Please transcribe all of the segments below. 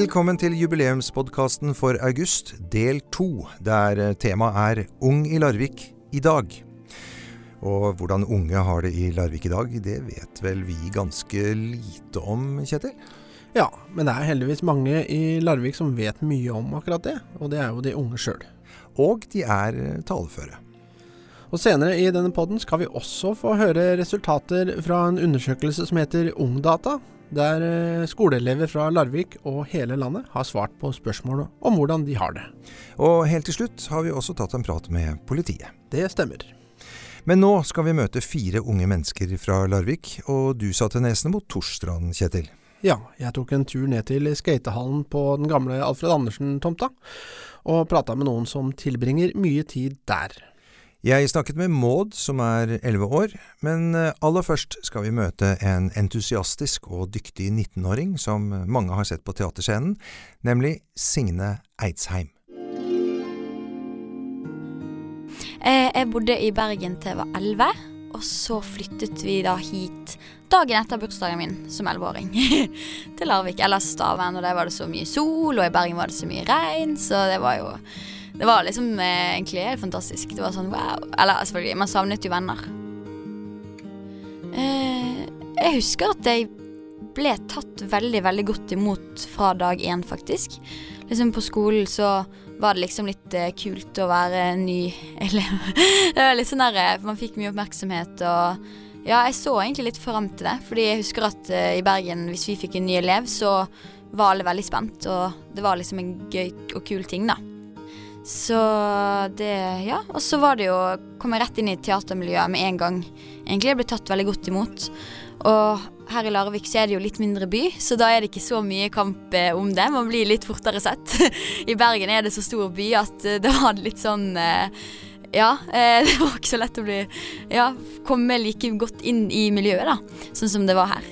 Velkommen til jubileumspodkasten for august, del to, der temaet er Ung i Larvik i dag. Og hvordan unge har det i Larvik i dag, det vet vel vi ganske lite om, Kjetil? Ja, men det er heldigvis mange i Larvik som vet mye om akkurat det, og det er jo de unge sjøl. Og de er taleføre. Og Senere i denne poden skal vi også få høre resultater fra en undersøkelse som heter Ungdata, der eh, skoleelever fra Larvik og hele landet har svart på spørsmålet om hvordan de har det. Og helt til slutt har vi også tatt en prat med politiet. Det stemmer. Men nå skal vi møte fire unge mennesker fra Larvik, og du satte nesene mot Torstrand, Kjetil. Ja, jeg tok en tur ned til skatehallen på den gamle Alfred Andersen-tomta, og prata med noen som tilbringer mye tid der. Jeg snakket med Maud, som er elleve år, men eh, aller først skal vi møte en entusiastisk og dyktig 19-åring som mange har sett på teaterscenen, nemlig Signe Eidsheim. Eh, jeg bodde i Bergen til jeg var elleve, og så flyttet vi da hit dagen etter bursdagen min som elleveåring. til Larvik, eller Stavern, og der var det så mye sol, og i Bergen var det så mye regn, så det var jo det var liksom eh, egentlig helt fantastisk. Det var sånn wow. Eller selvfølgelig, man savnet jo venner. Eh, jeg husker at jeg ble tatt veldig, veldig godt imot fra dag én, faktisk. Liksom på skolen så var det liksom litt eh, kult å være ny elev. det var litt sånn der, eh, Man fikk mye oppmerksomhet og Ja, jeg så egentlig litt fram til det. Fordi jeg husker at eh, i Bergen, hvis vi fikk en ny elev, så var alle veldig spent. Og det var liksom en gøy og kul ting, da. Så det Ja. Og så var det jo Kom jeg rett inn i teatermiljøet med en gang. Egentlig jeg ble tatt veldig godt imot. Og her i Larvik så er det jo litt mindre by, så da er det ikke så mye kamp eh, om det. Man blir litt fortere sett. I Bergen er det så stor by at eh, det var litt sånn eh, ja, det var ikke så lett å bli Ja, komme like godt inn i miljøet, da. Sånn som det var her.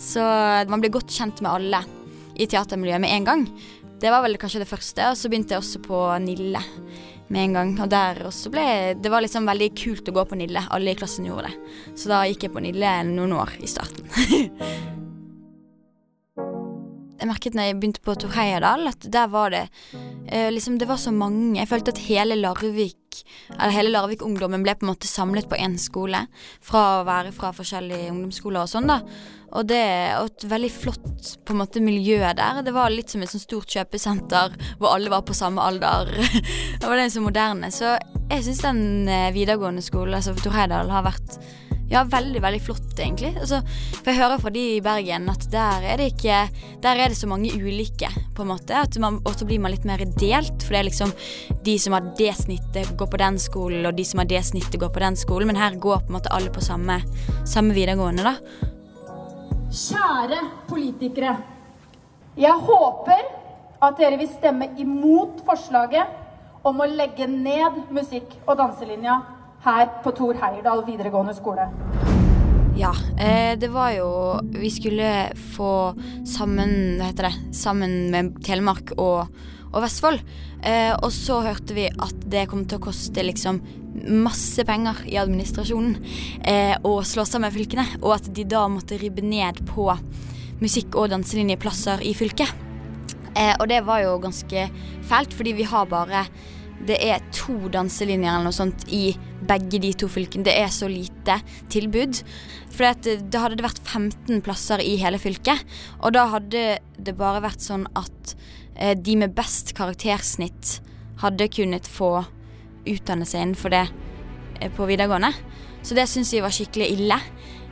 Så man blir godt kjent med alle i teatermiljøet med en gang. Det var vel kanskje det første. Og så begynte jeg også på Nille med en gang. Og der også ble Det var liksom veldig kult å gå på Nille. Alle i klassen gjorde det. Så da gikk jeg på Nille noen år i starten. jeg merket når jeg begynte på Tor Heyerdahl, at der var det eh, liksom Det var så mange. Jeg følte at hele Larvik Eller hele Larvik-ungdommen ble på en måte samlet på én skole. Fra å være fra forskjellige ungdomsskoler og sånn, da. Og det er et veldig flott på en måte miljø der. Det var litt som et sånt stort kjøpesenter hvor alle var på samme alder. det var det så moderne. Så jeg syns den eh, videregående skolen, altså Tor Heidal, har vært ja, veldig, veldig flott, egentlig. Altså, for jeg hører fra de i Bergen at der er det ikke Der er det så mange ulike, på en måte. Og så blir man litt mer delt. For det er liksom de som har det snittet, går på den skolen, og de som har det snittet, går på den skolen. Men her går på en måte alle på samme, samme videregående, da. Kjære politikere. Jeg håper at dere vil stemme imot forslaget om å legge ned musikk- og danselinja her på Tor Heyerdahl videregående skole. Ja, eh, det var jo Vi skulle få sammen Hva heter det? Sammen med Telemark og, og Vestfold. Eh, og så hørte vi at det kom til å koste liksom masse penger i administrasjonen eh, å slå sammen fylkene, og at de da måtte ribbe ned på musikk- og danselinjeplasser i fylket. Og det var jo ganske fælt, fordi vi har bare det er to danselinjer eller noe sånt i begge de to fylkene. Det er så lite tilbud. For det, det hadde det vært 15 plasser i hele fylket, og da hadde det bare vært sånn at eh, de med best karaktersnitt hadde kunnet få utdanne seg innenfor det eh, på videregående. Så det syns vi var skikkelig ille.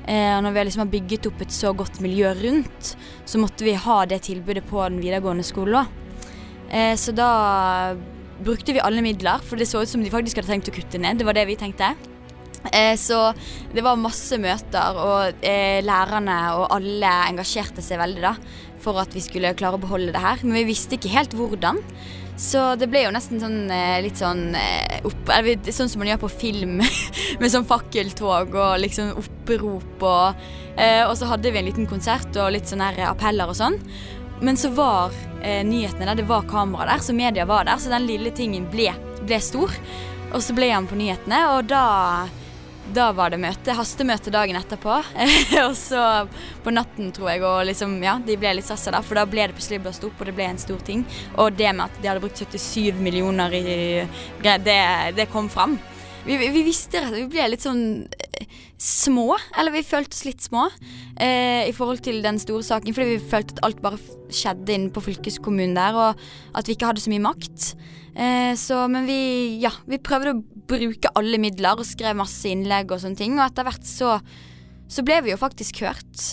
Eh, når vi liksom har bygget opp et så godt miljø rundt, så måtte vi ha det tilbudet på den videregående skolen òg. Eh, så da brukte vi alle midler, for det så ut som de faktisk hadde tenkt å kutte ned. Det var det vi tenkte. Eh, så det var masse møter, og eh, lærerne og alle engasjerte seg veldig da for at vi skulle klare å beholde det her. Men vi visste ikke helt hvordan. Så det ble jo nesten sånn eh, litt sånn opp, eller, Sånn som man gjør på film, med sånn fakkeltog og liksom opprop og Og så hadde vi en liten konsert og litt sånne appeller og sånn. Men så var eh, nyhetene der, det var kamera der, så media var der. Så den lille tingen ble, ble stor. Og så ble han på nyhetene, og da da var det møte, hastemøte dagen etterpå. og så på natten, tror jeg, og liksom, ja, de ble litt stressa der, for da ble det plutselig blåst opp, og det ble en stor ting. Og det med at de hadde brukt 77 millioner i det, det kom fram. Vi, vi visste slett, vi ble litt sånn små, eller vi følte oss litt små eh, i forhold til den store saken, fordi vi følte at alt bare skjedde inne på fylkeskommunen der, og at vi ikke hadde så mye makt. Eh, så, men vi, ja, vi prøvde å bruke alle midler og skrev masse innlegg og sånne ting. Og etter hvert så, så ble vi jo faktisk hørt.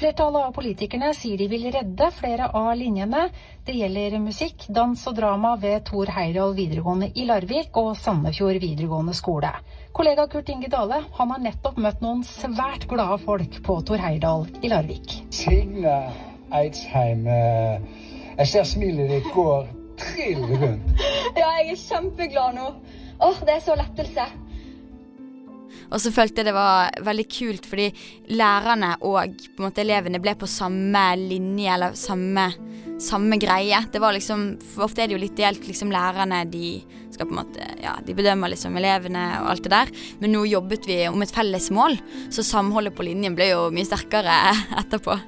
Flertallet av politikerne sier de vil redde flere av linjene. Det gjelder musikk, dans og drama ved Thor Heyerdahl videregående i Larvik og Sandefjord videregående skole. Kollega Kurt Inge Dale han har nettopp møtt noen svært glade folk på Thor Heyerdahl i Larvik. Signe Eidsheim, eh, jeg ser smilet ditt går trill rundt. Ja, jeg er kjempeglad nå. Åh, det er så lettelse. Og så følte jeg det var veldig kult, fordi lærerne og på en måte elevene ble på samme linje, eller samme, samme greie. Det var liksom, for Ofte er det jo litt delt. liksom Lærerne de skal på en måte, ja, de bedømmer liksom elevene og alt det der. Men nå jobbet vi om et felles mål, så samholdet på linjen ble jo mye sterkere etterpå.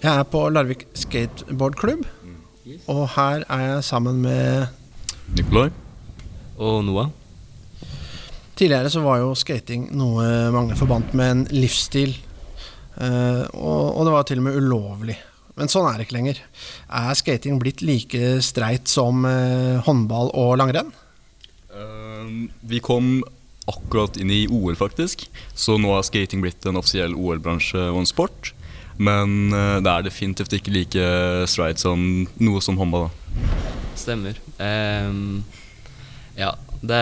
Jeg er på Larvik skateboardklubb, og her er jeg sammen med Nikolai. Og Noah. Tidligere så var jo skating noe mange forbandt med en livsstil, eh, og, og det var til og med ulovlig. Men sånn er det ikke lenger. Er skating blitt like streit som eh, håndball og langrenn? Uh, vi kom akkurat inn i OL, faktisk. Så nå har skating blitt en offisiell OL-bransje og en sport. Men uh, det er definitivt ikke like streit som noe som håndball. Da. Stemmer. Um, ja, det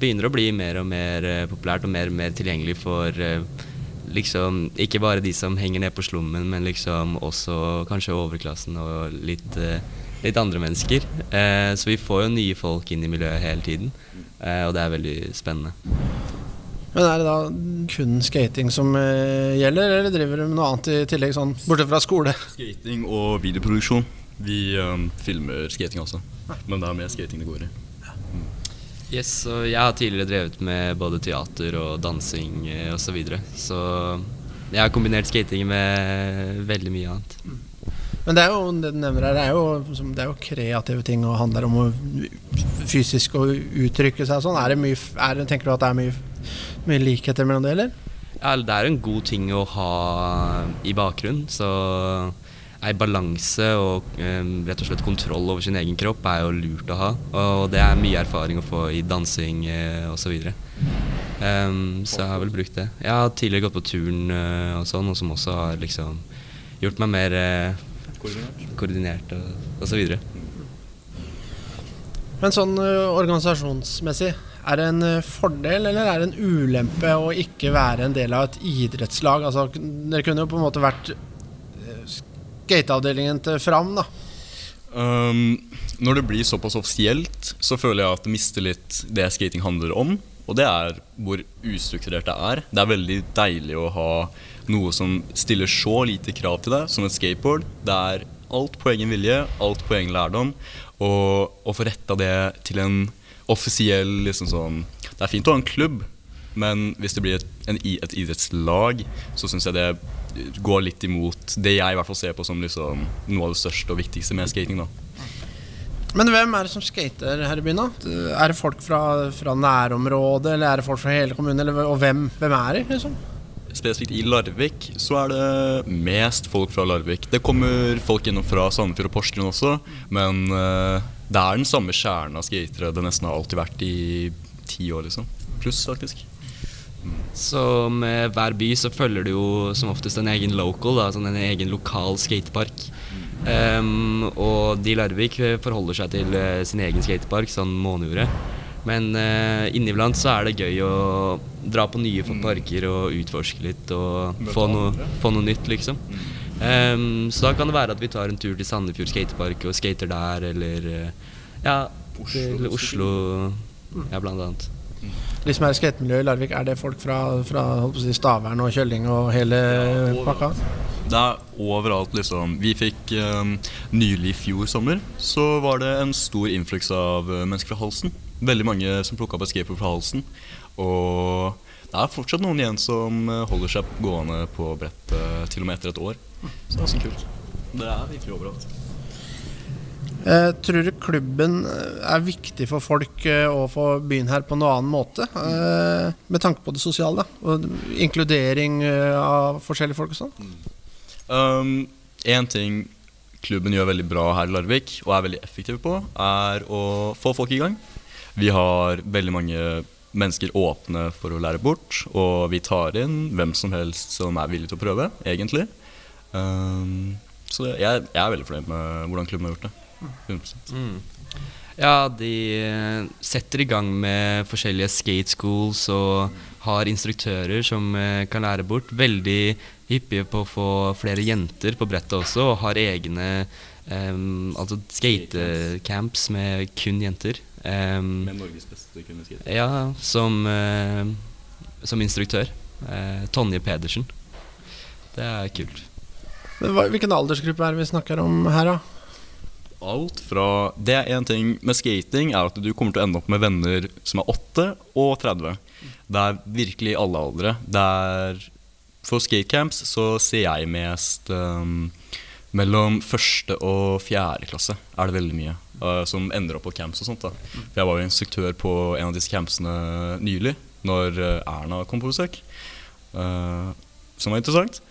begynner å bli mer og mer uh, populært og mer og mer tilgjengelig for uh, liksom ikke bare de som henger ned på slummen, men liksom også kanskje overklassen og litt, litt andre mennesker. så vi får jo nye folk inn i miljøet hele tiden, og det er veldig spennende. Men er det da kun skating som gjelder, eller driver du med noe annet i tillegg, sånn bortsett fra skole? Skating og videoproduksjon. Vi um, filmer skating også, men det er mer skating det går i. Mm. Yes, og jeg har tidligere drevet med både teater og dansing eh, osv. Så, videre. så jeg har kombinert skating med veldig mye annet. Men det er jo det du nevner her, det er jo, det er jo kreative ting og handler om å fysisk å uttrykke seg sånn. Er det mye, er, tenker du at det er mye, mye likheter mellom det, eller? Ja, det er en god ting å ha i bakgrunnen. Så ei balanse og um, rett og slett kontroll over sin egen kropp er jo lurt å ha. Og det er mye erfaring å få i dansing uh, osv. Um, så jeg har vel brukt det. Jeg har tidligere gått på turn uh, og sånn, og som også har liksom gjort meg mer uh, koordinert. koordinert og osv. Men sånn organisasjonsmessig, er det en fordel eller er det en ulempe å ikke være en del av et idrettslag? Altså, dere kunne jo på en måte vært skateavdelingen til Fram, da? Um, når det blir såpass offisielt, så føler jeg at det mister litt det skating handler om. Og det er hvor ustrukturert det er. Det er veldig deilig å ha noe som stiller så lite krav til deg som et skateboard. Det er alt på egen vilje, alt på egen lærdom. Og å få retta det til en offisiell liksom sånn Det er fint å ha en klubb, men hvis det blir et, en, et idrettslag, så syns jeg det går litt imot det jeg i hvert fall ser på som liksom noe av det største og viktigste med skating. da. Men hvem er det som skater her i byen? da? Er det folk fra, fra nærområdet, eller er det folk fra hele kommunen? Eller, og hvem, hvem er de? liksom? Spesifikt i Larvik så er det mest folk fra Larvik. Det kommer folk gjennom fra Sandefjord og Porsgrunn også, men uh, det er den samme kjernen av skatere det nesten har alltid vært i ti år, liksom. Pluss, faktisk. Så med hver by så følger du jo som oftest en egen local, da, sånn en egen lokal skatepark. Um, og de Larvik forholder seg til uh, sin egen skatepark, sånn Måne gjorde. Men uh, inniblant så er det gøy å dra på nye mm. parker og utforske litt og få noe, få noe, nytt, liksom. Um, så da kan det være at vi tar en tur til Sandefjord skatepark og skater der, eller uh, ja, til Oslo, ja, blant annet. De som er i skatemiljøet i Larvik, er det folk fra, fra si, Stavern og Kjølling og hele pakka? Det er overalt, liksom. Vi fikk eh, nylig i fjor sommer, så var det en stor influks av eh, mennesker fra Halsen. Veldig mange som plukka opp et skateboard fra Halsen. Og det er fortsatt noen igjen som eh, holder seg gående på brettet til og med etter et år. Så det er så kult. Det er virkelig overalt. Eh, tror du klubben eh, er viktig for folk eh, og for byen her på noen annen måte? Eh, med tanke på det sosiale, og inkludering eh, av forskjellige folk og sånn? Um, en ting klubben gjør veldig bra her i Larvik, og er veldig effektiv på, er å få folk i gang. Vi har veldig mange mennesker åpne for å lære bort, og vi tar inn hvem som helst som er villig til å prøve, egentlig. Um, så jeg, jeg er veldig fornøyd med hvordan klubben har gjort det. 100%. Mm. Ja, de eh, setter i gang med forskjellige skate schools og har instruktører som eh, kan lære bort. Veldig hyppige på å få flere jenter på brettet også, og har egne um, altså skatecamps med kun jenter. Um, Med Norges beste kundeskate. ja, som, uh, som instruktør. Uh, Tonje Pedersen. Det er kult. Men hva, hvilken aldersgruppe er det vi snakker om her, da? Alt fra Det er én ting med skating, er at du kommer til å ende opp med venner som er 8 og 30. Det er virkelig alle aldre. Det er For skatecamps så ser jeg mest um, mellom første og fjerde klasse er det veldig mye uh, som ender opp på camps og sånt. da Jeg var jo instruktør på en av disse campsene nylig, når uh, Erna kom på besøk. Uh, som var interessant.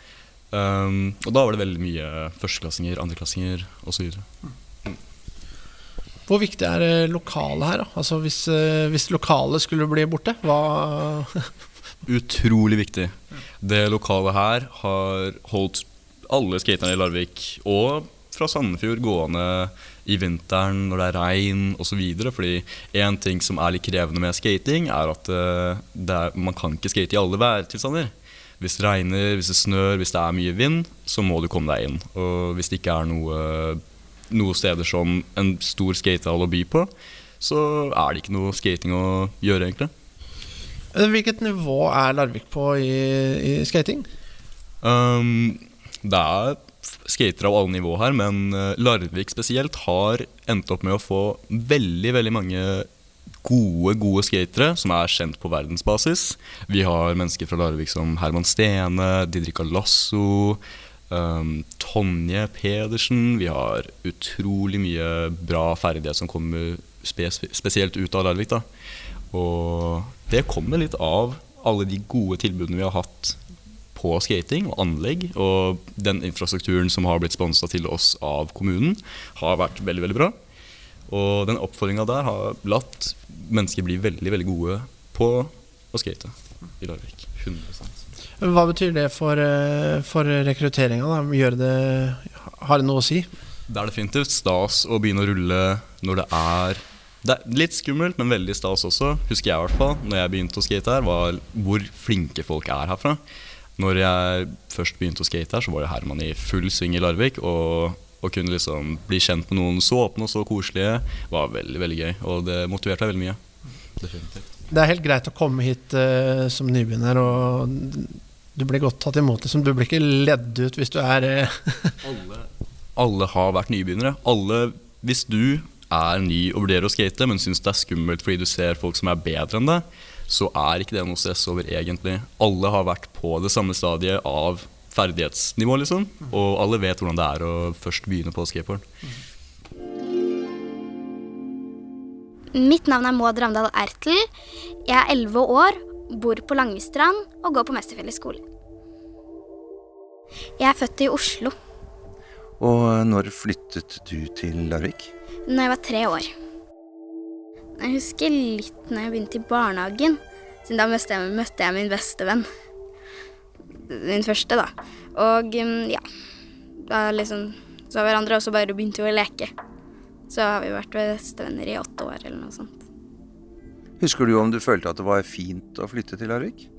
Um, og da var det veldig mye førsteklassinger, andreklassinger osv. Hvor viktig er det lokalet her? Altså Hvis, eh, hvis lokalet skulle bli borte, hva Utrolig viktig. Det lokalet her har holdt alle skaterne i Larvik og fra Sandefjord gående i vinteren når det er regn osv. Fordi én ting som er litt krevende med skating, er at eh, er, man kan ikke skate i alle værtilstander. Hvis det regner, hvis det snør, hvis det er mye vind, så må du komme deg inn. Og hvis det ikke er noe, noe steder som en stor skatehall å by på, så er det ikke noe skating å gjøre, egentlig. Eh, Hvilket nivå er Larvik på i, i skating? Um, det er skatere av alle nivå her, men eh, Larvik spesielt har endt opp med å få veldig, veldig mange gode, gode skatere som er kjent på verdensbasis. Vi har mennesker fra Larvik som Herman Stene, Didrik Alasso, um, Tonje Pedersen. Vi har utrolig mye bra ferdighet som kommer spes spesielt ut av Larvik. da. Og det kommer litt av alle de gode tilbudene vi har hatt på skating og anlegg. Og den infrastrukturen som har blitt sponsa til oss av kommunen, har vært veldig veldig bra. Og den oppfordringa der har latt mennesker bli veldig veldig gode på å skate i Larvik. 100 Hva betyr det for, eh, for rekrutteringa? Har det noe å si? Det er definitivt stas å begynne å rulle når det er Det er litt skummelt, men veldig stas også, husker jeg i hvert fall, når jeg begynte å skate her, var hvor flinke folk er herfra. Når jeg først begynte å skate her, så var det Herman i full sving i Larvik. Og å kunne liksom bli kjent med noen så åpne og så koselige var veldig veldig gøy. Og det motiverte meg veldig mye. Definitivt. Det er helt greit å komme hit uh, som nybegynner, og du blir godt tatt imot. Liksom. Du blir ikke ledd ut hvis du er eh, Alle, alle har vært nybegynnere. Alle, hvis du er ny og vurderer å skate, men syns det er skummelt fordi du ser folk som er bedre enn deg, så er ikke det noe stress over egentlig. Alle har vært på det samme stadiet av ferdighetsnivå, liksom. Og alle vet hvordan det er å først begynne på skateboard. Mitt navn er Maud Ravndal Ertel. Jeg er 11 år, bor på Langestrand og går på Mesterfjellet skole. Jeg er født i Oslo Og når flyttet du til Larvik? Når jeg var tre år. Jeg husker litt når jeg begynte i barnehagen, siden da møtte jeg, møtte jeg min beste venn. Min første, da. Og mm, ja. Da liksom så hverandre, og så bare begynte vi å leke. Så har vi vært bestevenner i åtte år, eller noe sånt. Husker du om du følte at det var fint å flytte til Larvik?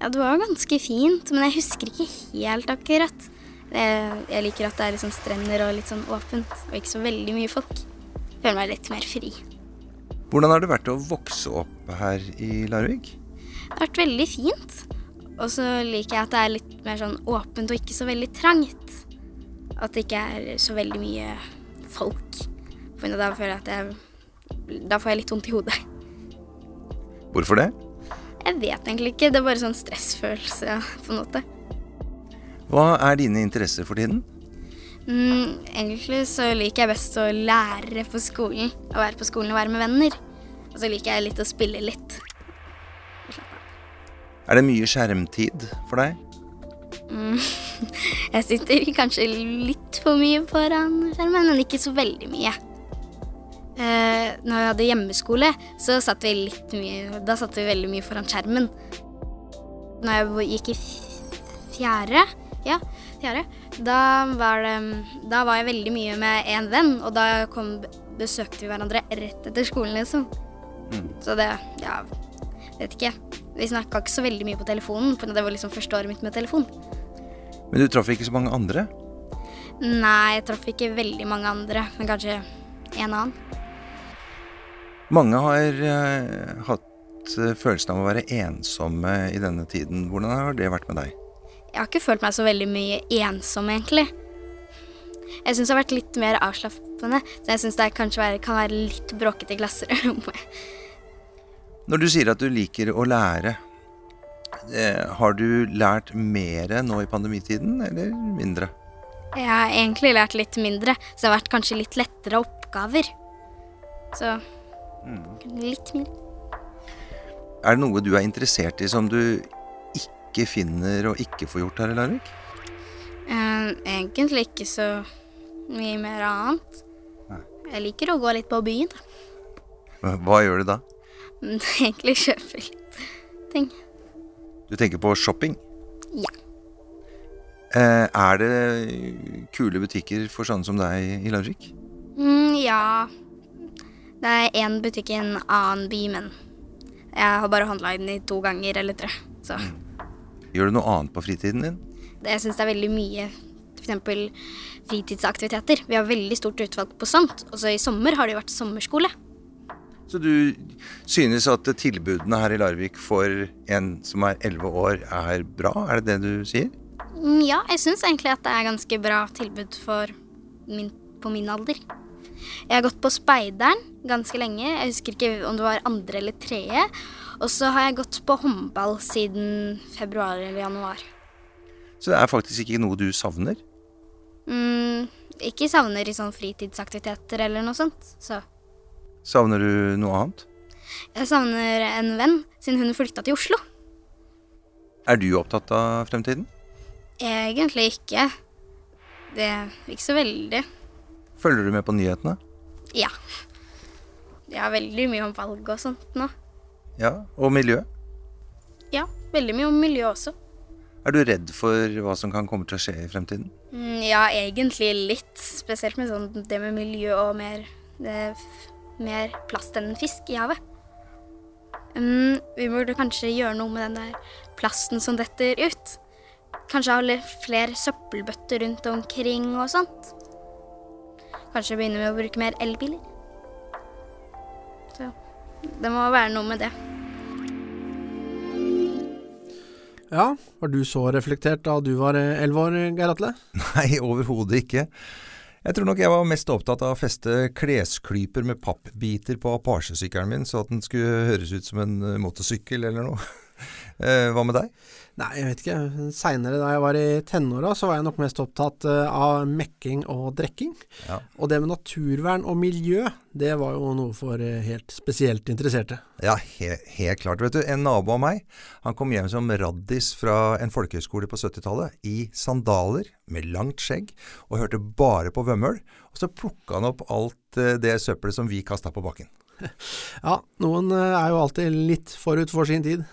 Ja, det var ganske fint, men jeg husker ikke helt akkurat. Jeg, liker at det er litt sånn strender og litt sånn åpent, og ikke så veldig mye folk. Jeg Føler meg litt mer fri. Hvordan har det vært å vokse opp her i Larvik? Det har vært veldig fint. Og så liker jeg at det er litt mer sånn åpent og ikke så veldig trangt. At det ikke er så veldig mye folk. For da føler jeg at jeg Da får jeg litt vondt i hodet. Hvorfor det? Jeg vet egentlig ikke. Det er bare sånn stressfølelse ja, på en måte. Hva er dine interesser for tiden? Mm, egentlig så liker jeg best å lære på skolen. Å være på skolen og være med venner. Og så liker jeg litt å spille litt. Er det mye skjermtid for deg? Mm. Jeg sitter kanskje litt for mye foran skjermen, men ikke så veldig mye. Eh, når jeg hadde hjemmeskole, så satt vi litt mye Da satt vi veldig mye foran skjermen. Når jeg gikk i fjerde, ja, fjerde, da var, det, da var jeg veldig mye med en venn, og da kom, besøkte vi hverandre rett etter skolen, liksom. Mm. Så det Ja, vet ikke. Vi snakka ikke så veldig mye på telefonen, for det var liksom første året mitt med telefon. Men du traff ikke så mange andre? Nei, jeg traff ikke veldig mange andre, men kanskje en annen. Mange har uh, hatt uh, følelsen av å være ensomme i denne tiden. Hvordan har det vært med deg? Jeg har ikke følt meg så veldig mye ensom, egentlig. Jeg syns det har vært litt mer avslappende, så jeg syns det kanskje kan være litt bråkete i klasserommet. Når du sier at du liker å lære, Eh, har du lært mer nå i pandemitiden, eller mindre? Jeg har egentlig lært litt mindre, så det har vært kanskje litt lettere oppgaver. Så mm. litt mindre. Er det noe du er interessert i som du ikke finner og ikke får gjort her i Larvik? Eh, egentlig ikke så mye mer annet. Nei. Jeg liker å gå litt på byen. Hva gjør du da? Egentlig kjøper litt ting. Du tenker på shopping? Ja. Eh, er det kule butikker for sånne som deg i Larvik? Mm, ja. Det er én butikk i en annen by, men jeg har bare handla den i to ganger eller tre. Så. Mm. Gjør du noe annet på fritiden din? Jeg syns det er veldig mye f.eks. fritidsaktiviteter. Vi har veldig stort utvalg på sånt. Også i sommer har det jo vært sommerskole. Så du synes at tilbudene her i Larvik for en som er 11 år, er bra? Er det det du sier? Mm, ja, jeg syns egentlig at det er ganske bra tilbud min, på min alder. Jeg har gått på Speideren ganske lenge. Jeg husker ikke om det var andre eller tredje. Og så har jeg gått på håndball siden februar eller januar. Så det er faktisk ikke noe du savner? Mm, ikke savner i sånn fritidsaktiviteter eller noe sånt. Så Savner du noe annet? Jeg savner en venn, siden hun flykta til Oslo. Er du opptatt av fremtiden? Egentlig ikke. Det er ikke så veldig. Følger du med på nyhetene? Ja. Det er veldig mye om valg og sånt nå. Ja, Og miljø? Ja, veldig mye om miljø også. Er du redd for hva som kan komme til å skje i fremtiden? Mm, ja, egentlig litt. Spesielt med sånn det med miljø og mer det mer plast enn fisk i havet. Um, vi burde kanskje gjøre noe med den der plasten som detter ut. Kanskje ha flere søppelbøtter rundt omkring og sånt. Kanskje begynne med å bruke mer elbiler. Så det må være noe med det. Ja, var du så reflektert da du var elleve år, Geir Atle? Nei, overhodet ikke. Jeg tror nok jeg var mest opptatt av å feste klesklyper med pappbiter på apasjesykkelen min, så at den skulle høres ut som en eh, motorsykkel eller noe. Eh, hva med deg? Nei, jeg vet ikke. Seinere da jeg var i tenåra, så var jeg nok mest opptatt eh, av mekking og drekking. Ja. Og det med naturvern og miljø, det var jo noe for helt spesielt interesserte. Ja, he helt klart. Vet du, en nabo av meg, han kom hjem som raddis fra en folkehøyskole på 70-tallet, i sandaler med langt skjegg, og hørte bare på vømmøl. Og så plukka han opp alt det søppelet som vi kasta på bakken. Ja, noen er jo alltid litt forut for sin tid.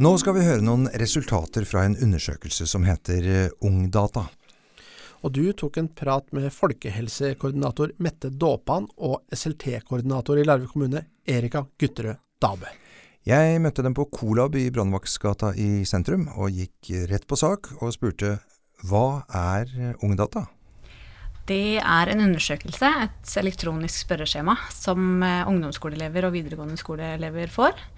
Nå skal vi høre noen resultater fra en undersøkelse som heter eh, Ungdata. Og du tok en prat med folkehelsekoordinator Mette Dåpan og SLT-koordinator i Larvik kommune, Erika Gutterød Dabe. Jeg møtte dem på Colab i Brannvaktsgata i sentrum, og gikk rett på sak og spurte hva er Ungdata? Det er en undersøkelse, et elektronisk spørreskjema, som eh, ungdomsskoleelever og videregående skoleelever får.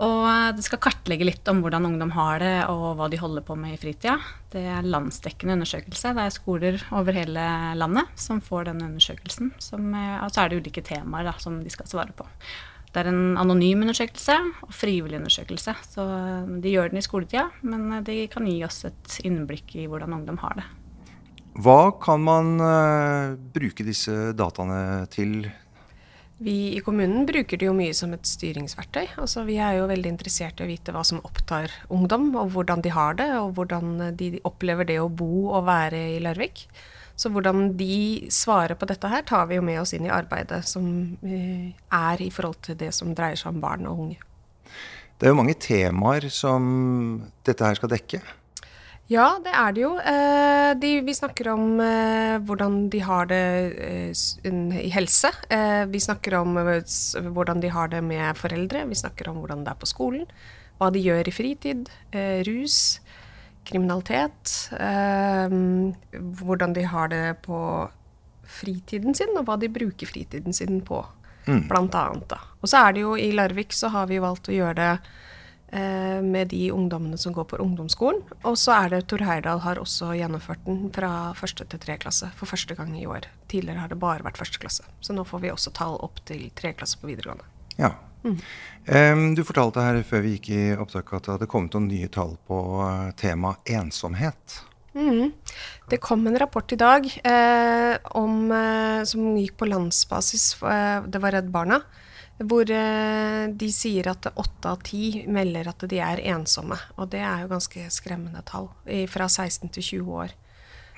Og det skal kartlegge litt om hvordan ungdom har det, og hva de holder på med i fritida. Det er landsdekkende undersøkelse. Det er skoler over hele landet som får den undersøkelsen. Som, og så er det ulike temaer da, som de skal svare på. Det er en anonym undersøkelse og frivillig undersøkelse. Så de gjør den i skoletida, men de kan gi oss et innblikk i hvordan ungdom har det. Hva kan man bruke disse dataene til? Vi i kommunen bruker det jo mye som et styringsverktøy. Altså, vi er jo veldig interessert i å vite hva som opptar ungdom, og hvordan de har det, og hvordan de opplever det å bo og være i Larvik. Så hvordan de svarer på dette her, tar vi jo med oss inn i arbeidet som uh, er i forhold til det som dreier seg om barn og unge. Det er jo mange temaer som dette her skal dekke. Ja, det er det jo. Eh, de, vi snakker om eh, hvordan de har det eh, i helse. Vi snakker om hvordan de har det med foreldre. Vi snakker om hvordan det er på skolen. Hva de gjør i fritid. Rus. Kriminalitet. hvordan de har det på fritiden sin, og hva de bruker fritiden sin på, mm. blant annet. Da. Og så er det jo i Larvik så har vi valgt å gjøre det med de ungdommene som går på ungdomsskolen. Og så er det Tor Heyerdahl har også gjennomført den fra første til tredje klasse for første gang i år. Tidligere har det bare vært første klasse. Så nå får vi også tall opp til tredje klasse på videregående. Ja. Mm. Um, du fortalte her før vi gikk i opptak at det hadde kommet noen nye tall på uh, tema ensomhet. Mm. Det kom en rapport i dag eh, om, eh, som gikk på landsbasis. Eh, det var Redd Barna hvor eh, de sier at åtte av ti melder at de er ensomme. Og det er jo ganske skremmende tall. Fra 16 til 20 år.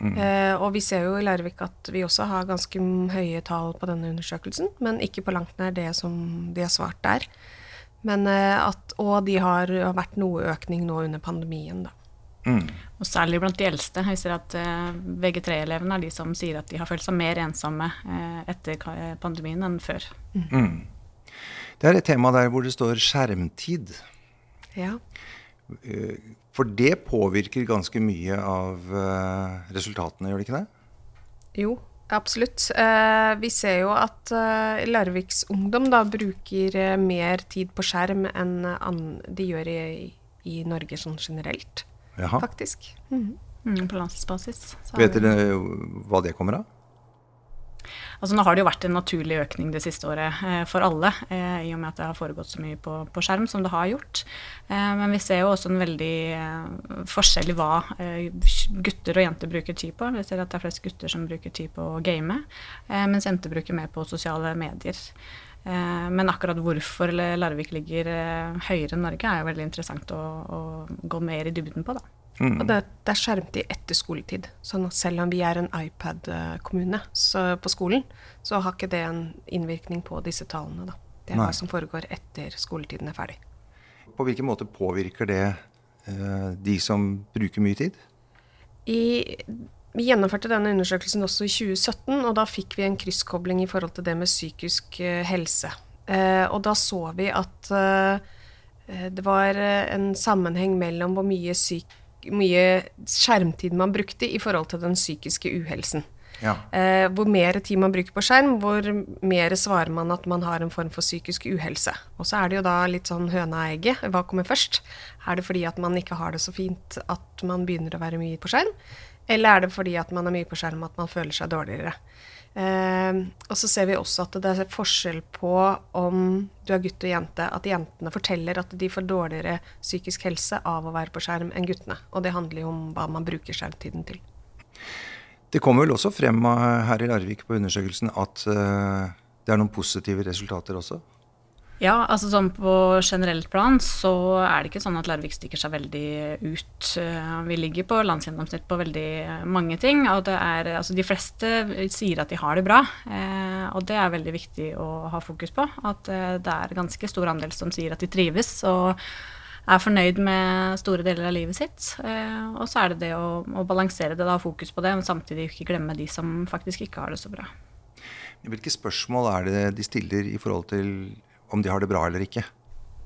Mm. Eh, og vi ser jo i Larvik at vi også har ganske høye tall på denne undersøkelsen, men ikke på langt nær det som de har svart der. Men eh, at, og de har, vært noe økning nå under pandemien, da. Mm. Og særlig blant de eldste. Vi ser at eh, VG3-elevene er de som sier at de har følt seg mer ensomme etter pandemien enn før. Mm. Det er et tema der hvor det står skjermtid. Ja. Eh, for det påvirker ganske mye av eh, resultatene, gjør det ikke det? Jo, absolutt. Eh, vi ser jo at Larviks ungdom da bruker mer tid på skjerm enn de gjør i, i Norge sånn generelt, Jaha. faktisk. Mm. Mm, på landsbasis. Vet dere hva det kommer av? Altså Nå har det jo vært en naturlig økning det siste året eh, for alle, eh, i og med at det har foregått så mye på, på skjerm som det har gjort. Eh, men vi ser jo også en veldig eh, forskjell i hva eh, gutter og jenter bruker tid på. Vi ser at det er flest gutter som bruker tid på å game, eh, mens jenter bruker mer på sosiale medier. Men akkurat hvorfor Larvik ligger høyere enn Norge, er jo veldig interessant å, å gå mer i dybden på. da. Mm. Og det, det, er skjermtid etter skoletid. sånn at selv om vi er en iPad-kommune på skolen, så har ikke det en innvirkning på disse tallene. Da. Det er Nei. hva som foregår etter skoletiden er ferdig. På hvilken måte påvirker det eh, de som bruker mye tid? I, vi gjennomførte denne undersøkelsen også i 2017, og da fikk vi en krysskobling i forhold til det med psykisk eh, helse. Eh, og da så vi at eh, det var eh, en sammenheng mellom hvor mye syk mye skjermtid man brukte i forhold til den psykiske uhelsen. Ja. Eh, hvor mer tid man bruker på skjerm, hvor mer svarer man at man har en form for psykisk uhelse. Og så er det jo da litt sånn høna og egget. Hva kommer først? Er det fordi at man ikke har det så fint at man begynner å være mye på skjerm? Eller er det fordi at man er mye på skjerm at man føler seg dårligere? Eh, og så ser vi også at det er forskjell på om du er gutt og jente. At jentene forteller at de får dårligere psykisk helse av å være på skjerm enn guttene. Og det handler jo om hva man bruker skjermtiden til. Det kommer vel også frem eh, her i Larvik på undersøkelsen at uh, det er noen positive resultater også? Ja, altså sånn på generelt plan så er det ikke sånn at Larvik stikker seg veldig ut. Eh, vi ligger på landsgjennomsnitt på veldig mange ting. Og det er, altså de fleste sier at de har det bra. Eh, og det er veldig viktig å ha fokus på. At eh, det er ganske stor andel som sier at de trives. og er fornøyd med store deler av livet sitt. og så er det det å, å balansere det, da, ha fokus på det, men samtidig ikke glemme de som faktisk ikke har det så bra. Hvilke spørsmål er det de stiller i forhold til om de har det bra eller ikke?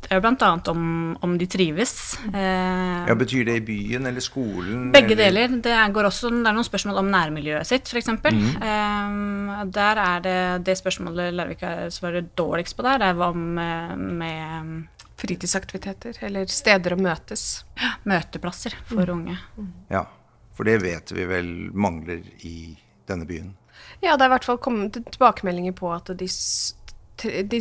Det er jo bl.a. Om, om de trives. Ja, Betyr det i byen eller skolen? Begge eller? deler. Det, går også, det er noen spørsmål om nærmiljøet sitt, f.eks. Mhm. Eh, der er det det spørsmålet Larvik svarer dårligst på der, det er hva med, med Fritidsaktiviteter eller steder å møtes. Møteplasser for unge. Ja, for det vet vi vel mangler i denne byen. Ja, det er i hvert fall kommet tilbakemeldinger på at de, de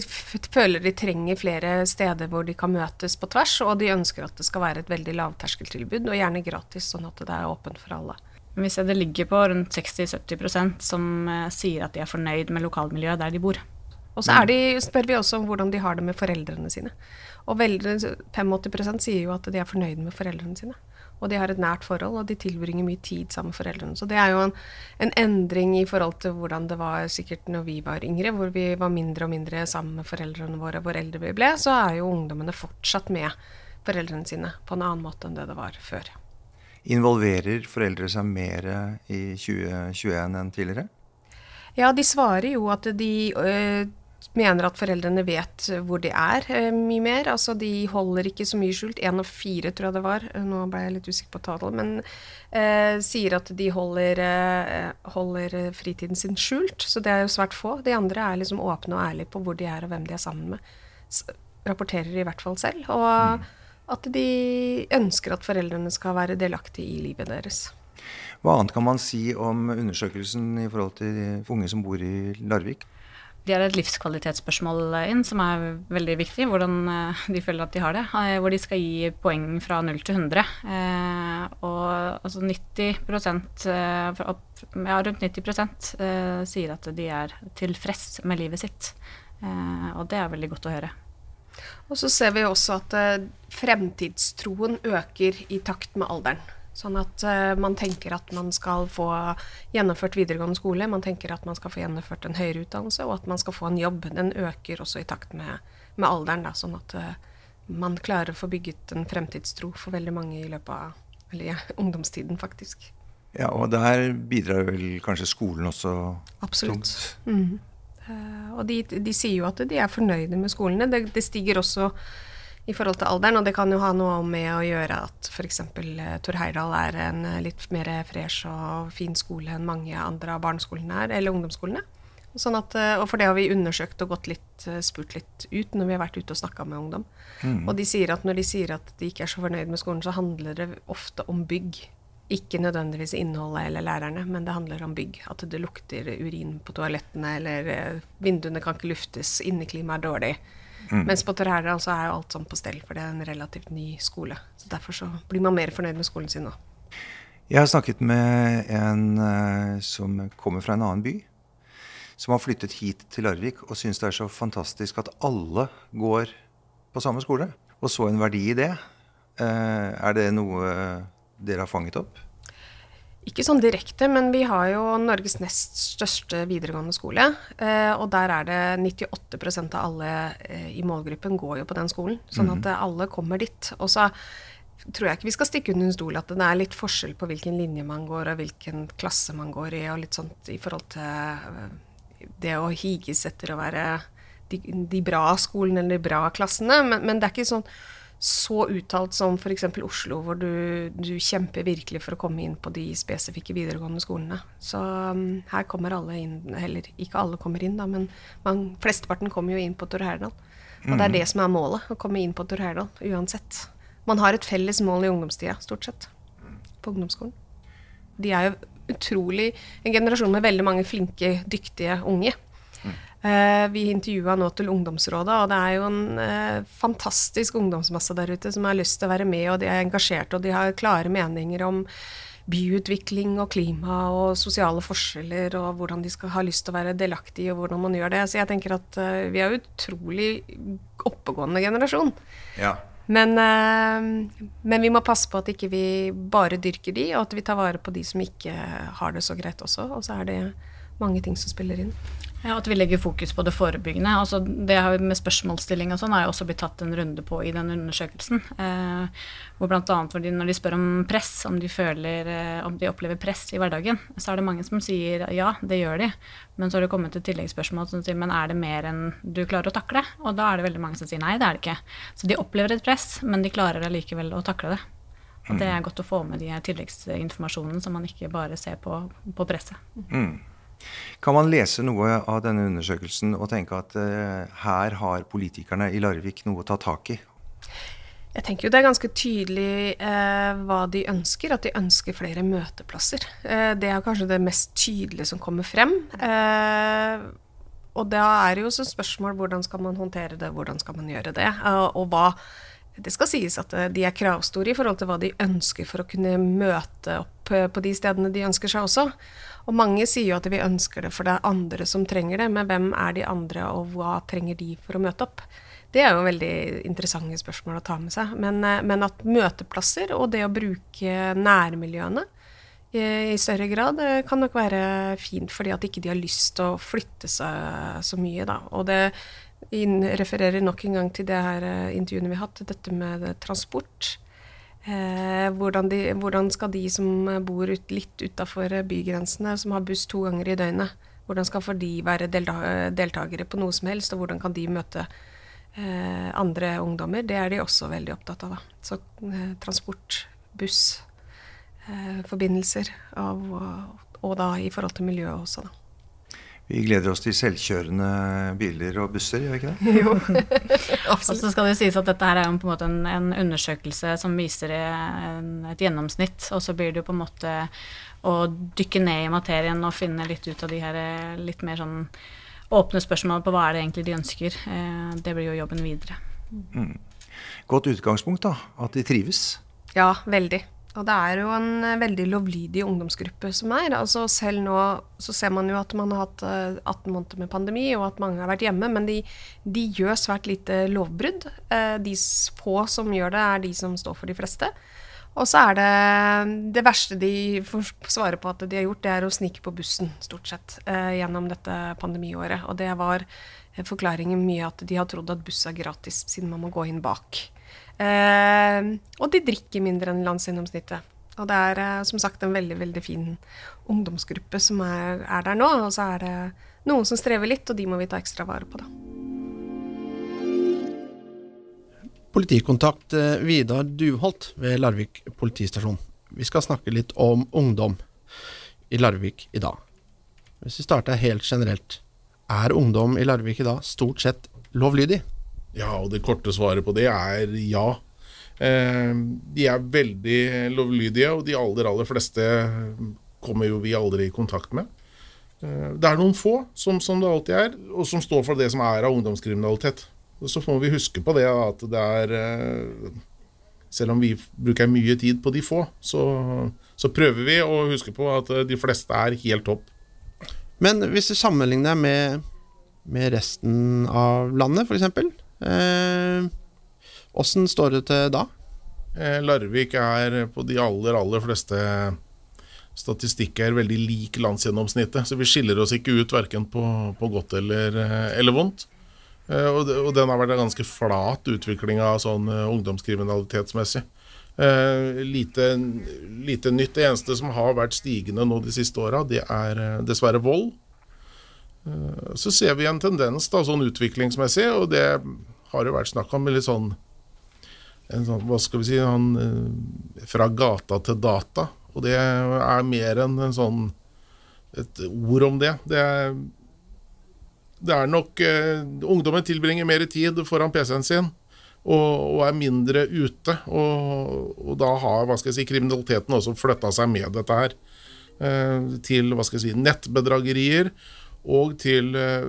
føler de trenger flere steder hvor de kan møtes på tvers, og de ønsker at det skal være et veldig lavterskeltilbud, og gjerne gratis, sånn at det er åpent for alle. Vi ser det ligger på rundt 60-70% som eh, sier at de er fornøyd med lokalmiljøet der de bor. Og så er de, spør vi også om hvordan de har det med foreldrene sine. Og veldig, 85 sier jo at de er fornøyd med foreldrene sine. Og de har et nært forhold, og de tilbringer mye tid sammen med foreldrene. Så det er jo en, en endring i forhold til hvordan det var sikkert når vi var yngre, hvor vi var mindre og mindre sammen med foreldrene våre hvor eldre vi ble. Så er jo ungdommene fortsatt med foreldrene sine på en annen måte enn det det var før. Involverer foreldre seg mer i 2021 enn tidligere? Ja, de svarer jo at de øh, mener at foreldrene vet hvor de er øh, mye mer. Altså de holder ikke så mye skjult. Én av fire, tror jeg det var. Nå ble jeg litt usikker på tallet. Men eh, sier at de holder, eh, holder fritiden sin skjult. Så det er jo svært få. De andre er liksom åpne og ærlige på hvor de er og hvem de er sammen med. S rapporterer i hvert fall selv. Og at de ønsker at foreldrene skal være delaktige i livet deres. Hva annet kan man si om undersøkelsen i forhold til unge som bor i Larvik? De har et livskvalitetsspørsmål inn som er veldig viktig, hvordan eh, de føler at de har det. eh, Hvor de skal gi poeng fra 0 til 100. Eh, og altså 90 eh, fra opp- ja, rundt 90 eh, sier at de er tilfreds med livet sitt. Eh, og det er veldig godt å høre. Og så ser vi også at eh, fremtidstroen øker i takt med alderen. Sånn at uh, man tenker at man skal få gjennomført videregående skole, man tenker at man skal få gjennomført en høyere utdannelse, og at man skal få en jobb. Den øker også i takt med, med alderen, da, sånn at uh, man klarer å få bygget en fremtidstro for veldig mange i løpet av eller, ja, ungdomstiden, faktisk. Ja, og der bidrar vel kanskje skolen også Absolutt. tungt. Absolutt. Mm. Uh, og de, de sier jo at de er fornøyde med skolene. Det, det stiger også i forhold til alderen, og det kan jo ha noe med å gjøre at f.eks. Uh, Tor Heyerdahl er en eh, litt mer fresh og fin skole enn mange andre av barneskolene er, eller ungdomsskolene. Sånn at, eh, og for det har vi undersøkt og gått litt, eh, spurt litt ut når vi har vært ute og snakka med ungdom. Mm. Og de sier at når de sier at de ikke er så fornøyd med skolen, så handler det ofte om bygg. Ikke nødvendigvis innholdet eller lærerne, men det handler om bygg. At det lukter urin på toalettene, eller eh, vinduene kan ikke luftes, inneklimaet er dårlig. Mm. Mens på Tor altså så er jo alt sånn på stell, for det er en relativt ny skole. Så Derfor så blir man mer fornøyd med skolen sin nå. Jeg har snakket med en uh, som kommer fra en annen by. Som har flyttet hit til Larvik og syns det er så fantastisk at alle går på samme skole. Og så en verdi i det. Uh, er det noe dere har fanget opp? Ikke sånn direkte, men vi har jo Norges nest største videregående skole. Eh, og der er det 98% av alle eh, i målgruppen går jo på den skolen. Sånn Mhm. at eh, alle kommer dit. Og så tror jeg ikke vi skal stikke under en stol at det er litt forskjell på hvilken linje man går, og hvilken klasse man går i, og litt sånt i forhold til det å higes etter å være de, de bra skolene eller de bra klassene. Men, men det er ikke sånn så uttalt som f.eks. Oslo, hvor du, du kjemper virkelig for å komme inn på de spesifikke videregående skolene. Så um, her kommer alle inn, eller ikke alle kommer inn, da, men man, flesteparten kommer jo inn på Tor Herdal. Og det er Mhm. det som er målet, å komme inn på Tor Herdal uansett. Man har et felles mål i ungdomstida, stort sett, på ungdomsskolen. De er jo utrolig en generasjon med veldig mange flinke, dyktige unge. Eh, vi intervjua nå til Ungdomsrådet, og det er jo en eh, fantastisk ungdomsmasse der ute som har lyst til å være med, og de er engasjerte, og de har klare meninger om byutvikling og klima og sosiale forskjeller, og hvordan de skal ha lyst til å være delaktige, og hvordan man gjør det. Så jeg tenker at eh, vi er utrolig oppegående generasjon. Ja. Men, men vi må passe på at ikke vi bare dyrker de, og at vi tar vare på de som ikke har det så greit også. Og så er det mange ting som spiller inn. Ja, At vi legger fokus på det forebyggende. Altså det med spørsmålsstilling og sånn har jo også blitt tatt en runde på i den undersøkelsen. Eh, hvor bl.a. når de spør om press, om de, føler, eh, om de opplever press i hverdagen, så er det mange som sier ja, det gjør de. Men så har det kommet et tilleggsspørsmål som sier men er det mer enn du klarer å takle? Og da er det veldig mange som sier nei, det er det ikke. Så de opplever et press, men de klarer allikevel å takle det. Og det er godt å få med de her tilleggsinformasjonen, så man ikke bare ser på, på presset. Mm. Kan man lese noe av denne undersøkelsen og tenke at uh, her har politikerne i Larvik noe å ta tak i? Jeg tenker jo det er ganske tydelig eh, hva de ønsker, at de ønsker flere møteplasser. Eh, det er kanskje det mest tydelige som kommer frem. Eh, og da er det jo så spørsmål hvordan skal man håndtere det, hvordan skal man gjøre det, eh, og hva det skal sies at eh, de er kravstore i forhold til hva de ønsker for å kunne møte opp på de stedene de ønsker seg også. Og mange sier jo at vi ønsker det for det er andre som trenger det, men hvem er de andre, og hva trenger de for å møte opp? Det er jo veldig interessante spørsmål å ta med seg. Men, eh, men at møteplasser og det å bruke nærmiljøene i, større grad eh, kan nok være fint, fordi at ikke de har lyst til å flytte seg så mye. Da. Og det refererer nok en gang til det her eh, intervjuene vi har hatt, dette med transport. Eh, hvordan, de, hvordan, skal de som bor ut, litt utafor bygrensene, som har buss to ganger i døgnet, hvordan skal for de være deltakere på noe som helst, og hvordan kan de møte eh, andre ungdommer? Det er de også veldig opptatt av. Da. Så eh, transport, buss, eh, forbindelser, og, og, da i forhold til miljøet også, da. Vi gleder oss til selvkjørende biler og busser, gjør vi ikke det? Jo, Og så skal det sies at dette her er jo på en måte en, en undersøkelse som viser en, et gjennomsnitt, og så blir det jo på en måte å dykke ned i materien og finne litt ut av de her litt mer sånn åpne spørsmål på hva er det egentlig de ønsker. Eh, det blir jo jobben videre. Mm. Godt utgangspunkt, da. At de trives. Ja, veldig. Og det er jo en eh, veldig lovlydig ungdomsgruppe som er. Altså selv nå så ser man jo at man har hatt 18 eh, måneder med pandemi, og at mange har vært hjemme, men de, de gjør svært lite lovbrudd. Eh, de få som gjør det, er de som står for de fleste. Og så er det det verste de får svare på at de har gjort, det er å snike på bussen, stort sett, gjennom dette pandemiåret. Og det var forklaringen mye at de har trodd at buss er gratis, siden man må gå inn bak. Eh, og de drikker mindre enn landsgjennomsnittet. Og det er eh, som sagt en veldig veldig fin ungdomsgruppe som er, er, der nå. Og så er det noen som strever litt, og de må vi ta ekstra vare på, da. Politikontakt eh, Vidar Duholt ved Larvik politistasjon. Vi skal snakke litt om ungdom i Larvik i dag. Hvis vi starter helt generelt. Er ungdom i Larvik i dag stort sett lovlydig? Ja, og det korte svaret på det er ja. Eh, de er veldig lovlydige, og de aller, aller fleste kommer jo vi aldri i kontakt med. Eh, det er noen få, som, som, det alltid er, og som står for det som er av ungdomskriminalitet. Så må vi huske på det at det er eh, Selv om vi bruker mye tid på de få, så, så prøver vi å huske på at de fleste er helt topp. Men hvis du sammenligner med, med resten av landet, f.eks. Åssen eh, står det til da? Eh, Larvik er på de aller, aller fleste statistikker veldig lik landsgjennomsnittet. Så vi skiller oss ikke ut verken på, på godt eller, eh, eller vondt. Og, og, den har vært en ganske flat utvikling av sånn ungdomskriminalitetsmessig. Eh, lite, lite, nytt. Det eneste som har vært stigende nå de siste åra, det er dessverre vold. Eh, så ser vi en tendens da, sånn utviklingsmessig, og det har jo vært snakk om litt sånn, sånn Hva skal vi si han, eh, Fra gata til data. Og det er mer enn en sånn et ord om det. Det er, det er nok uh, Ungdommen tilbringer mer tid foran PC-en sin og, og, er mindre ute. Og, og, da har hva skal jeg si, kriminaliteten også flytta seg med dette her. Uh, til hva skal jeg si, nettbedragerier og til eh,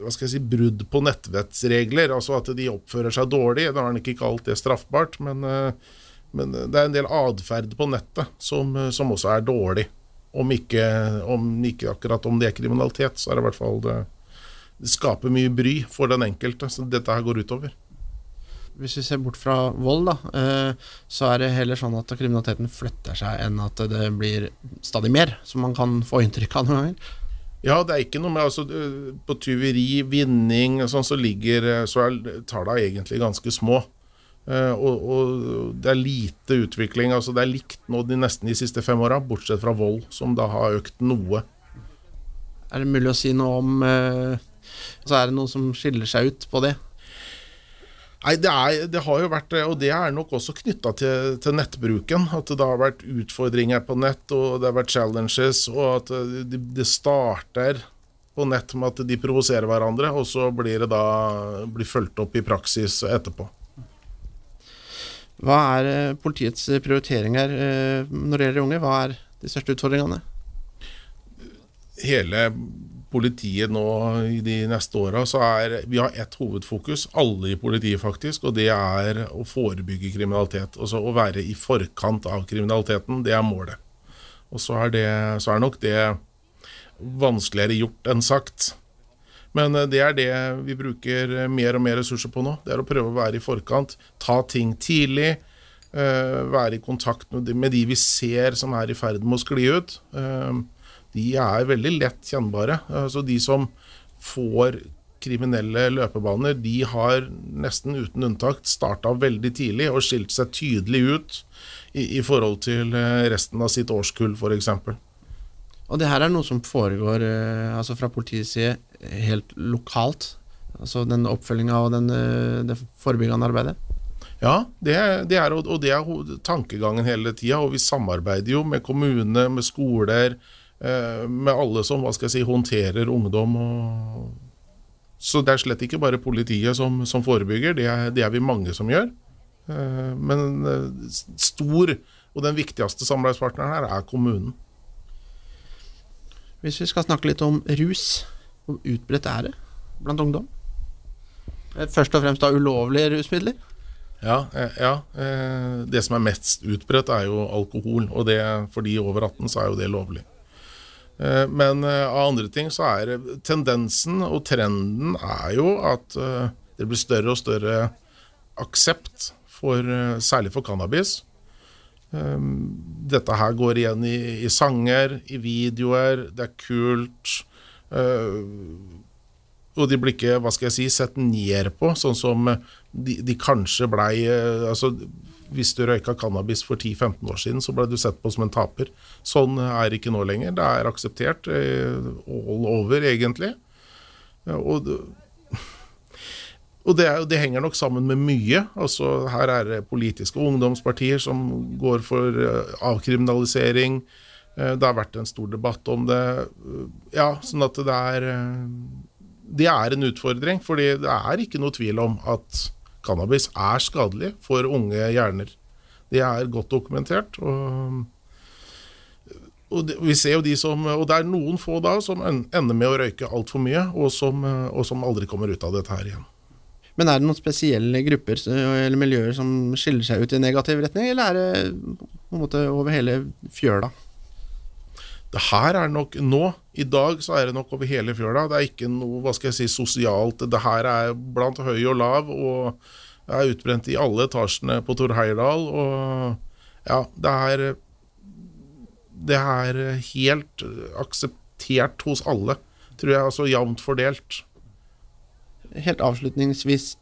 hva skal jeg si, brudd på nettvettsregler. Altså at de oppfører seg dårlig. Da har han ikke kalt det straffbart, men, eh, men, det er en del atferd på nettet som, som, også er dårlig. Om ikke, om ikke, akkurat om det er kriminalitet, så er det i hvert fall det, det skaper mye bry for den enkelte. Så dette her går utover. Hvis vi ser bort fra vold, da, eh, så er det heller sånn at kriminaliteten flytter seg enn at det blir stadig mer, som man kan få inntrykk av noen ganger. Ja, det er ikke noe med altså, På tyveri, vinning, og sånn, så ligger så er tallene egentlig ganske små. Uh, og, og, det er lite utvikling. altså Det er likt nå de nesten de siste fem åra, bortsett fra vold, som da har økt noe. Er det mulig å si noe om uh, altså Er det noe som skiller seg ut på det? Nei, det, er, det, har jo vært, og det er nok også knytta til, til, nettbruken. At det har vært utfordringer på nett, og det har vært challenges, og at det, det starter på nett med at de provoserer hverandre, og så blir det da blir fulgt opp i praksis etterpå. Hva er eh, politiets prioriteringer eh, når det gjelder unge? Hva er de største utfordringene? Hele politiet nå i de neste åra, så er vi har ett hovedfokus, alle i politiet faktisk, og det er å forebygge kriminalitet. Altså å være i forkant av kriminaliteten, det er målet. Og så er, det, så er nok det vanskeligere gjort enn sagt. Men eh, det er det vi bruker mer og mer ressurser på nå. Det er å prøve å være i forkant, ta ting tidlig. Uh, være i kontakt med de, vi ser som er i ferd med å skli ut. Uh, de er veldig lett kjennbare. Altså de som får kriminelle løpebaner, de har nesten uten unntak starta veldig tidlig og skilt seg tydelig ut i, i forhold til eh, resten av sitt årskull, f.eks. Og det her er noe som foregår eh, altså fra politiets side helt lokalt? Altså den oppfølginga og den, eh, det forebyggende arbeidet? Ja, det, det er, og det er tankegangen hele tida. Og vi samarbeider jo med kommune, med skoler, Eh, med alle som hva skal jeg si, håndterer ungdom. Og... Så det er slett ikke bare politiet som, som forebygger, det er, det er, vi mange som gjør. Eh, men eh, stor og den viktigste samarbeidspartneren her er kommunen. Hvis vi skal snakke litt om rus, hvor utbredt er det blant ungdom? Først og fremst av ulovlige rusmidler? Ja, ja, det som er mest utbredt, er jo alkohol. Og det, for de over 18 så er jo det lovlig. Eh, men eh, av andre ting så er tendensen og trenden er jo at eh, det blir større og større aksept, for, særlig for cannabis. Dette her går igjen i, i sanger, i videoer, det er kult. Og de blir ikke, hva skal jeg si, sett ned på, sånn som de, de kanskje blei altså, hvis du røyka cannabis for 10-15 år siden, så ble du sett på som en taper. Sånn er det ikke nå lenger. Det er akseptert eh, all over, egentlig. Og, og det, det, henger nok sammen med mye. Altså, her er det politiske ungdomspartier som går for eh, avkriminalisering. Eh, det har vært en stor debatt om det. Ja, sånn at det er Det er en utfordring, fordi det er ikke noe tvil om at cannabis er skadelig for unge hjerner. Det er godt dokumentert. og og det, vi ser jo de som, og det er noen få da som ender med å røyke altfor mye, og som, og som, aldri kommer ut av dette her igjen. Men er det noen spesielle grupper eller miljøer som skiller seg ut i negativ retning, eller er det på en måte over hele fjøla? Det her er nok nå, i dag så er det nok over hele fjøla. Det er ikke noe hva skal jeg si, sosialt. Det her er blant høy og lav, og er utbrent i alle etasjene på Tor Heyerdahl. Og ja, det er Det er helt akseptert hos alle, tror jeg. Altså jevnt fordelt. Helt avslutningsvis,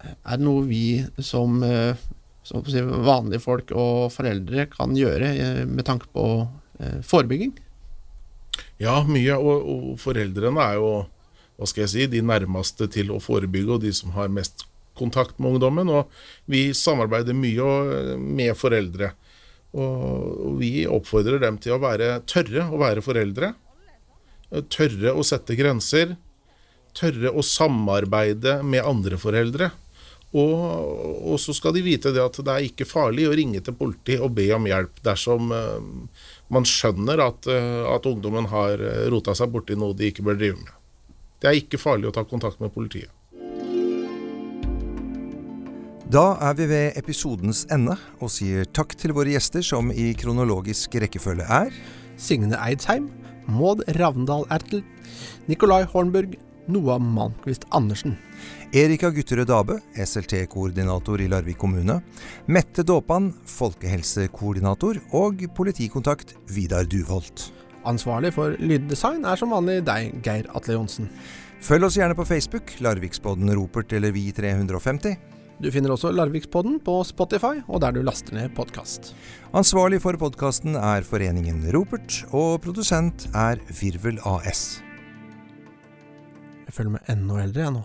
er det noe vi som, eh, som vanlige folk og foreldre kan gjøre eh, med tanke på eh, forebygging? Ja, mye. Og, og, foreldrene er jo hva skal jeg si, de nærmeste til å forebygge, og de som har mest kontakt med ungdommen. Og vi samarbeider mye med foreldre. Og vi oppfordrer dem til å være tørre å være foreldre. Tørre å sette grenser. Tørre å samarbeide med andre foreldre. Og, og, så skal de vite det at det er ikke farlig å ringe til politiet og be om hjelp dersom uh, man skjønner at, uh, at, ungdommen har eh, rota seg borti noe de ikke bør drive med. Det er ikke farlig å ta kontakt med politiet. Da er vi ved episodens ende og sier takk til våre gjester, som i kronologisk rekkefølge er Signe Eidsheim, Maud Ravndal Ertel, Nikolai Hornburg, Noah Malmquist Andersen. Erika Gutterød Dabe, SLT-koordinator i Larvik kommune. Mette Dåpan, folkehelsekoordinator. Og politikontakt Vidar Duvolt. Ansvarlig for lyddesign er som vanlig deg, Geir Atle Johnsen. Følg oss gjerne på Facebook, Larvikspodden Ropert eller Vi350. Du finner også Larvikspodden på Spotify og der du laster ned podkast. Ansvarlig for podkasten er Foreningen Ropert, og produsent er Virvel AS. Jeg føler meg enda eldre, jeg nå.